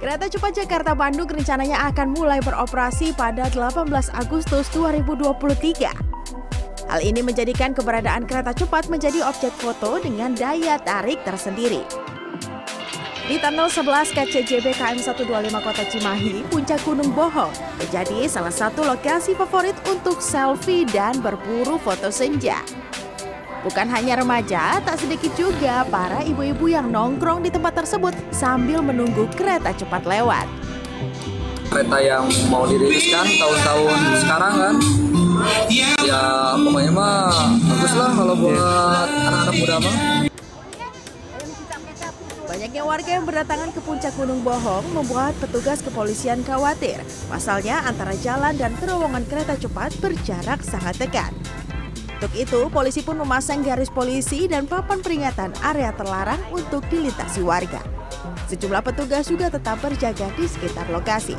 Kereta cepat Jakarta Bandung rencananya akan mulai beroperasi pada 18 Agustus 2023. Hal ini menjadikan keberadaan kereta cepat menjadi objek foto dengan daya tarik tersendiri. Di Tunnel 11 KCJB KM 125 Kota Cimahi, Puncak Gunung Bohong menjadi salah satu lokasi favorit untuk selfie dan berburu foto senja. Bukan hanya remaja, tak sedikit juga para ibu-ibu yang nongkrong di tempat tersebut sambil menunggu kereta cepat lewat. Kereta yang mau diriliskan tahun-tahun sekarang kan, ya pokoknya mah bagus lah kalau buat anak-anak muda mah. Banyaknya warga yang berdatangan ke puncak Gunung Bohong membuat petugas kepolisian khawatir. Pasalnya antara jalan dan terowongan kereta cepat berjarak sangat dekat. Untuk itu, polisi pun memasang garis polisi dan papan peringatan area terlarang untuk dilintasi warga. Sejumlah petugas juga tetap berjaga di sekitar lokasi.